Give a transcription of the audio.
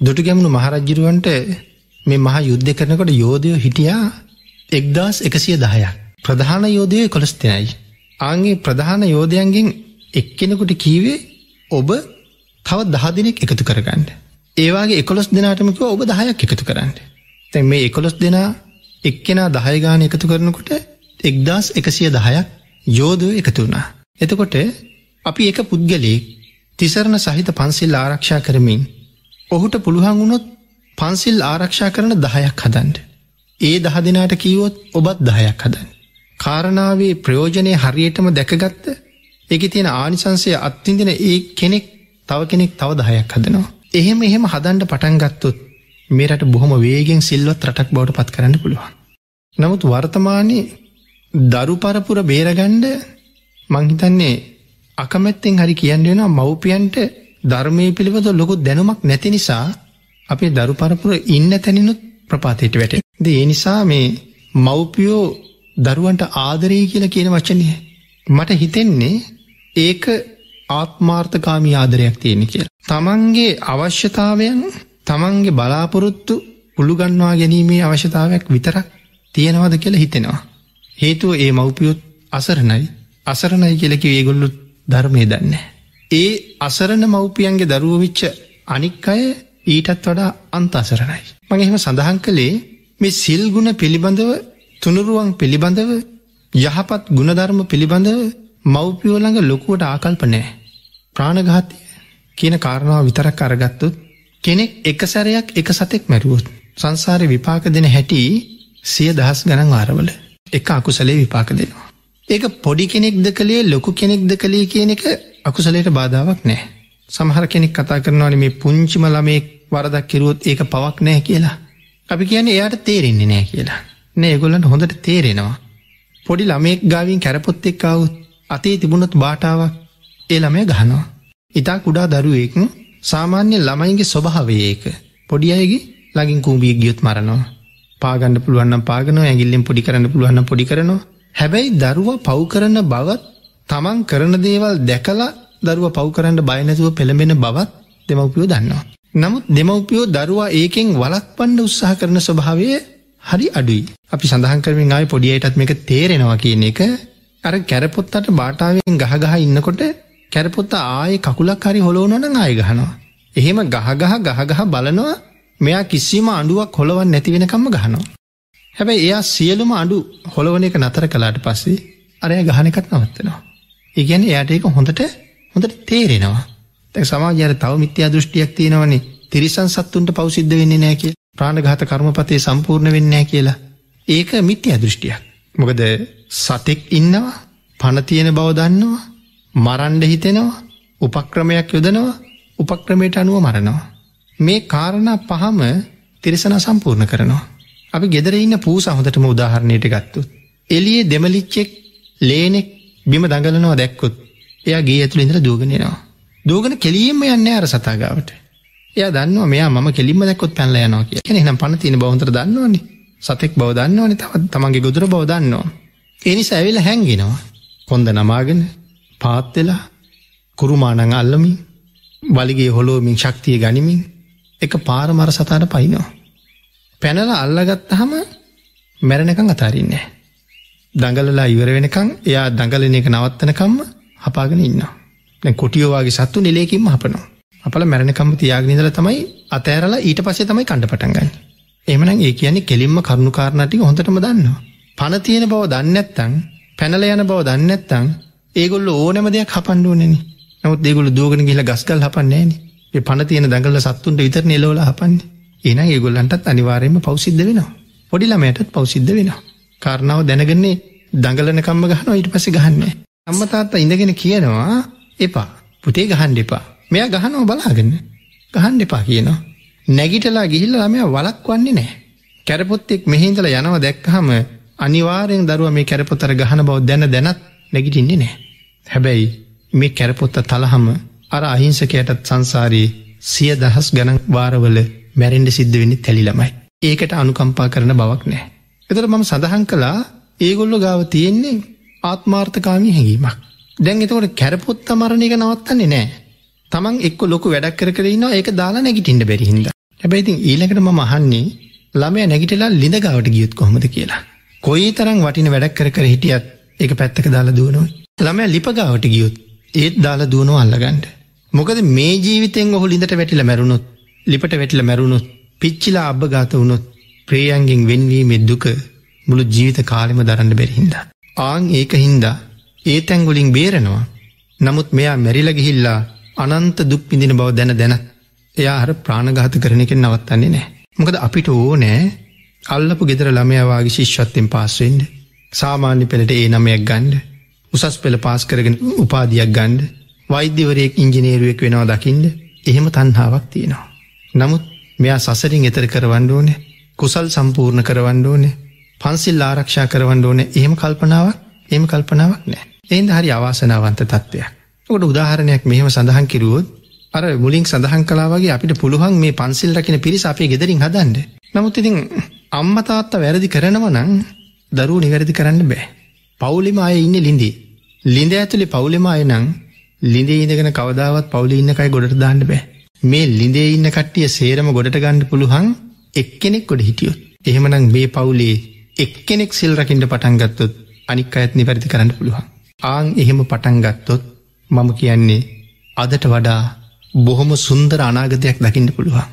දුටු ගැමුණු මහරජ්ජිරුවන්ට මේ මහ යුද්ධ කරනකොට යෝධයෝ හිටියා එක්දස් එකසිය දහයක්. ප්‍රධාන යෝධය කොළස්තිනයි. ආගේ ප්‍රධාන යෝධයන්ගෙන් එක්කෙනෙකුට කීවේ ඔබ තව දහදිනෙක් එකතු කරගන්න. ඒවාගේ එකොළොස් දෙනාටමක ඔබ දහයක් එකතු කරන්න. තැ මේ එකොළොස් දෙනා එක්කෙනා දහයගාන එකතු කරනකොට එක්දස් එකසිය දහයක් යෝධය එකතු වුණා. එතකොට අපි එක පුද්ගලයෙක් තිසරණ සහිත පන්සිල් ආරක්ෂා කරමින් ඔහුට පුළුවන් වුණොත් පන්සිල් ආරක්ෂා කරන දහයක් හදන්ට. ඒ දහ දෙනාට කීවොත් ඔබත් දහයක් හදන්. කාරණාවේ ප්‍රයෝජනය හරියටම දැකගත්ත එක තියෙන ආනිසන්සය අත්තින්දින ඒ කෙනෙක් තව කෙනෙක් තව දහයක් හදනවා. එහෙම එහෙම හදන්ට පටන්ගත්තොත් මේරට බොහොම වේගෙන් සිල්වත් රටක් බවට පත් කරන්න පුළුවන්. නමුත් වර්තමානයේ දරු පරපුර බේරගණ්ඩ මංහිතන්නේ අකමැත්තෙන් හරි කියන්නෙන මව්පියන්ට ධර්මය පිළිබඳ ලොකු දැනුමක් නැති නිසා අපේ දරු පරපුර ඉන්න තැනිනුත් ප්‍රපාතයට වැට. ද ඒ නිසා මේ මව්පියෝ දරුවන්ට ආදරී කියලා කියන වචනය. මට හිතෙන්නේ ඒක ආත්මාර්ථකාමී ආදරයක් තියෙන කිය. තමන්ගේ අවශ්‍යතාවයන් තමන්ගේ බලාපොරොත්තු පුළුගන්වා ගැනීමේ අවශ්‍යතාවයක් විතරක් තියෙනවද කියලා හිතෙනවා. හේතුව ඒ මව්පියොත් අසරණයි අසරණයි කියලකි ඒගොල්ලු ධර්මය දන්න. ඒ අසරණ මව්පියන්ගේ දරුවවිච්ච අනික් අය ඊටත් වඩා අන්ත අසරණයි. මගේ එහෙම සඳහන් කළේ මේ සිල්ගුණ පිළිබඳව තුනුරුවන් පිළිබඳව යහපත් ගුණධර්ම පිළිබඳව මව්පියෝළඟ ලොකුවට ආකල්පනෑ. ප්‍රාණඝාතය කියන කාරණාව විතරක් අරගත්තුත් කෙනෙක් එක සැරයක් එක සතෙක් මැරුවොත් සංසාරය විපාක දෙන හැටි සිය දහස් ගණන් වාරවල එක අකුසලේ විපාක දෙනවා. ඒක පොඩි කෙනෙක්ද කළේ ලොකු කෙනෙක්ද කළේ කියන එක අකුසලයට බාධාවක් නෑ. සමහර කෙනෙක් කතා කරනවාන මේ පුංචිම ළමේ වරදක් කිරුවොත් ඒක පවක් නෑ කියලා. අපි කියන එයාට තේරෙන්නේ නෑ කියලා. නෑ ගොල්ලන්ට හොඳට තේරෙනවා. පොඩි ළමෙක් ගාවින් කැරපොත් එක්කාවත් අතේ තිබුණොත් බාටාවක් ඒ ළමය ගහනවා. ඉතා කුඩා දරුවෙක් සාමාන්‍ය ළමයින්ගේ ස්වභාවයඒක පොඩි අයගේ ලගින් කූම්බිය ගියොත් මරනවා. පාගන්න පුළුවන්න පාගන ඇගිල්ලෙන් පොඩි කරන්න පුළුවන්න පොඩි කරනවා. හැබැයි දරුව පව් කරන්න බවත් තමන් කරන දේවල් දැකලා දරුව පව් කරන්න බයනැතුව පෙළඹෙන බවත් දෙමවපියෝ දන්නවා. නමුත් දෙමවපියෝ දරුවා ඒකෙන් වලක් පණ්ඩ උත්සාහ කරන ස්වභාවය හරි අඩුයි. අපි සඳහන් කරමින් ආය පොඩියයටත් මේක තේරෙනවා කියන එක අර කැරපොත්තට බාටාවෙන් ගහගහ ඉන්නකොට කැරපොත්ත ආය කකුලක් හරි හොලෝනන ආය ගහනවා. එහෙම ගහගහ ගහගහ බලනවා මෙයා කිසිම අඩුවක් හොළවන් නැතිවෙනකම්ම ගහනවා. හැබැයි එයා සියලුම අඩු හොළවන එක නතර කලාට පස්සේ අරය ගහනකත් නවත්තනවා. ඉගැන එයට ඒක හොඳට හොඳට තේරෙනවා. තැ සමාජයට තව මිත්‍යා දෘෂ්ටියක් තියෙනවනේ තිරිසන් සත්තුන්ට පෞසිද්ධ වෙන්නේ නෑ කිය ප්‍රාණඝාත කර්මපතය සම්පූර්ණ වෙන්නෑ කියලා. ඒක මිත්‍යා දෘෂ්ටියක්. මොකද සතෙක් ඉන්නවා පනතියෙන බව දන්නවා මරන්ඩ හිතෙනවා උපක්‍රමයක් යොදනවා උපක්‍රමයට අනුව මරනවා. මේ කාරණ පහම තිරිසන සම්පූර්ණ කරනවා. අපි ගෙදර ඉන්න පූස හොඳටම උදාහරණයට ගත්තුත්. එලියේ දෙමලිච්චෙක් ලේනෙක් බිම දඟලනවා දැක්කොත් එයා ගේ ඇතුළ ඉඳර දූගනයනවා. දූගන කෙලීම යන්න අර සතාගාවට. එය දන්න මෙයා ම කෙලිම දැකොත් පැල්ල යනවා කිය එනම් පන තින බවන්තර දන්නවන්නේ සතෙක් බව දන්නවන තවත් තමන්ගේ ගොදුර බව දන්නවා. එනි සැවිල හැන්ගෙනවා. කොන්ද නමාගෙන පාත්වෙලා කුරුමානං අල්ලමින් වලිගේ හොලෝමින් ශක්තිය ගනිමින් එක පාරමර සතාට පයිනවා. පැනල අල්ලගත්තහම මැරණකං අතාරන්නේ. දඟලලා ඉවර වෙනකං එයා දඟලන එක නවත්තනකම්ම හපාගෙන ඉන්න. කොටියෝවාගේ සත්තු නිලේකින්ම හපනවා. අපල මැරණකම්ම තියාගනිදල තමයි අතෑරලා ඊට පසේ තමයි කණඩ පටන්ගන්න. එමන ඒ කියන්නේ කෙලින්ම කරුණුකාරණටික හොඳටම දන්නවා. පණ තියෙන බව දන්නත්තං පැනල යන බව දන්නත්තං ඒගොල්ල ඕනම දෙයක් හපන්ඩුවනෙන නමුත් දෙගොල දෝගන කියල ගස්කල් හපන්නේන ඒ පණ තියෙන දඟල සත්තුන්ට විතර නිලවල හපන්නේ එන ඒගොල්ලන්ටත් අනිවාරයම පෞසිද්ධ වෙනවා. පොඩි ළමයටත් පෞසිද්ධ වෙනවා. කාරණාව දැනගන්නේ දඟලනකම්ම ගහනවා ඊට පස ගහන්නේ. අම්මතාත්තා ඉඳගෙන කියනවා එපා පුතේ ගහන් දෙපා මෙයා ගහනව බලාගන්න ගහන් දෙපා කියනවා. නැගිටලා ගිහිල්ල ළමය වලක් වන්නේ නෑ. කැරපොත්තෙක් මෙහින්දල යනව දැක්කහම අනිවාරයෙන් දරුව මේ කැරපොතර ගහන බව දැන දැනත් නැගිටින්නේ නෑ. හැබැයි මේ කැරපොත්ත තලහම අර අහිංසකයටත් සංසාරයේ සිය දහස් ගණන් වාරවල මැරෙන්ඩ සිද්ධ වෙන්නේ තැලිළමයි. ඒකට අනුකම්පා කරන බවක් නෑ. එතර මම සඳහන් කළා ඒගොල්ලො ගාව තියෙන්නේ ආත්මාර්ථකාමී හැඟීමක්. දැන් එතකොට කැරපොත්ත මරණ එක නවත්තන්නේ නෑ. තමන් එක්ක ලොකු වැඩක් කර ඉන්න ඒක දාලා නැගිටින්ට බැරිහිද. හැබැයිතින් ඊළඟට මම අහන්නේ ළමය නැගිටලා ලිඳ ගවට ගියුත් කොහොමද කියලා. කොයි තරම් වටින වැඩක් කර කර හිටියත් එක පැත්තක දාලා දුවනොයි. ළමය ලිපගාවට ගියුත් ඒත් දාලා දුවනෝ අල්ලගන්ඩ. මොකද මේ ජීවිතෙන් ඔහු ලිඳට වැටිල මැරුණුත් ලිපට වැටිල මැරුණුත් පිච්චිලා අබ ගාත වුණොත් ප්‍රියයන්ගෙන් වෙන්වීමේ දුක මුළු ජීවිත කාලෙම දරන්න බැරිහින්ද. ආං ඒක හින්දා ඒ තැංගොලින් බේරනවා. නමුත් මෙයා මැරිලගිහිල්ලා අනන්ත දුක් පිඳින බව දැන දැන එයා හර ප්‍රාණගාත කරන එකෙන් නවත්තන්නේ නෑ. මොකද අපිට ඕනෑ අල්ලපු ගෙදර ළමයවාගේ ශිෂ්වත්තෙන් පාස්වෙන්ඩ සාමාන්‍ය පෙළට ඒ නමයක් ගණ්ඩ උසස් පෙළ පාස් කරගෙන උපාදියක් ගණ්ඩ වෛද්‍යවරයෙක් ඉංජිනේරුවෙක් වෙනවා දකිින්ද එහෙම තන්හාාවක් තියෙනවා. නමුත් මෙයා සසරින් එතර කරවන්න ඕනේ කුසල් සම්පූර්ණ කරවන්න ඕනේ පන්සිල් ආරක්ෂා කරවන්න ඕනේ එහෙම කල්පනාවක් එම කල්පනාවක් නෑ එයින්ද හරි අවාසනාවන්ත තත්ත්වයක්. ඔකට උදාහරණයක් මෙහෙම සඳහන් කිරුවොත් අර මුලින් සඳහන් කලාවගේ අපිට පුළුවන් මේ පන්සිල් රකින පිරිස අපේ ගෙදරින් හදන්ඩ. නමුත් ඉතින් අම්මතාත්ත වැරදි කරනවනං දරුව නිවැරදි කරන්න බෑ. පවුලිම අය ඉන්න ලින්දී. ලිඳ ඇතුළි පවුලිම අය නං ලිඳේ ඉඳගෙන කවදාවත් පවුලි ඉන්නකයි ගොඩට දාන්න බෑ. මේ ලිඳේ ඉන්න කට්ටිය සේරම ගොඩට ගණ්ඩ පුළුවන් එක්කෙනෙක් ගොඩ හිටියොත්. එහෙමනං මේ පවුලේ එක්කෙනෙක් සිල් රකින්ට පටන්ගත්තොත් අනික් අයත් නිවැරදි කරන්න පුළුවන්. ආං එහෙම පටන්ගත්තොත් මම කියන්නේ අදට වඩා බොහොම සුන්දර අනාගතයක් දකින්න පුළුවන්.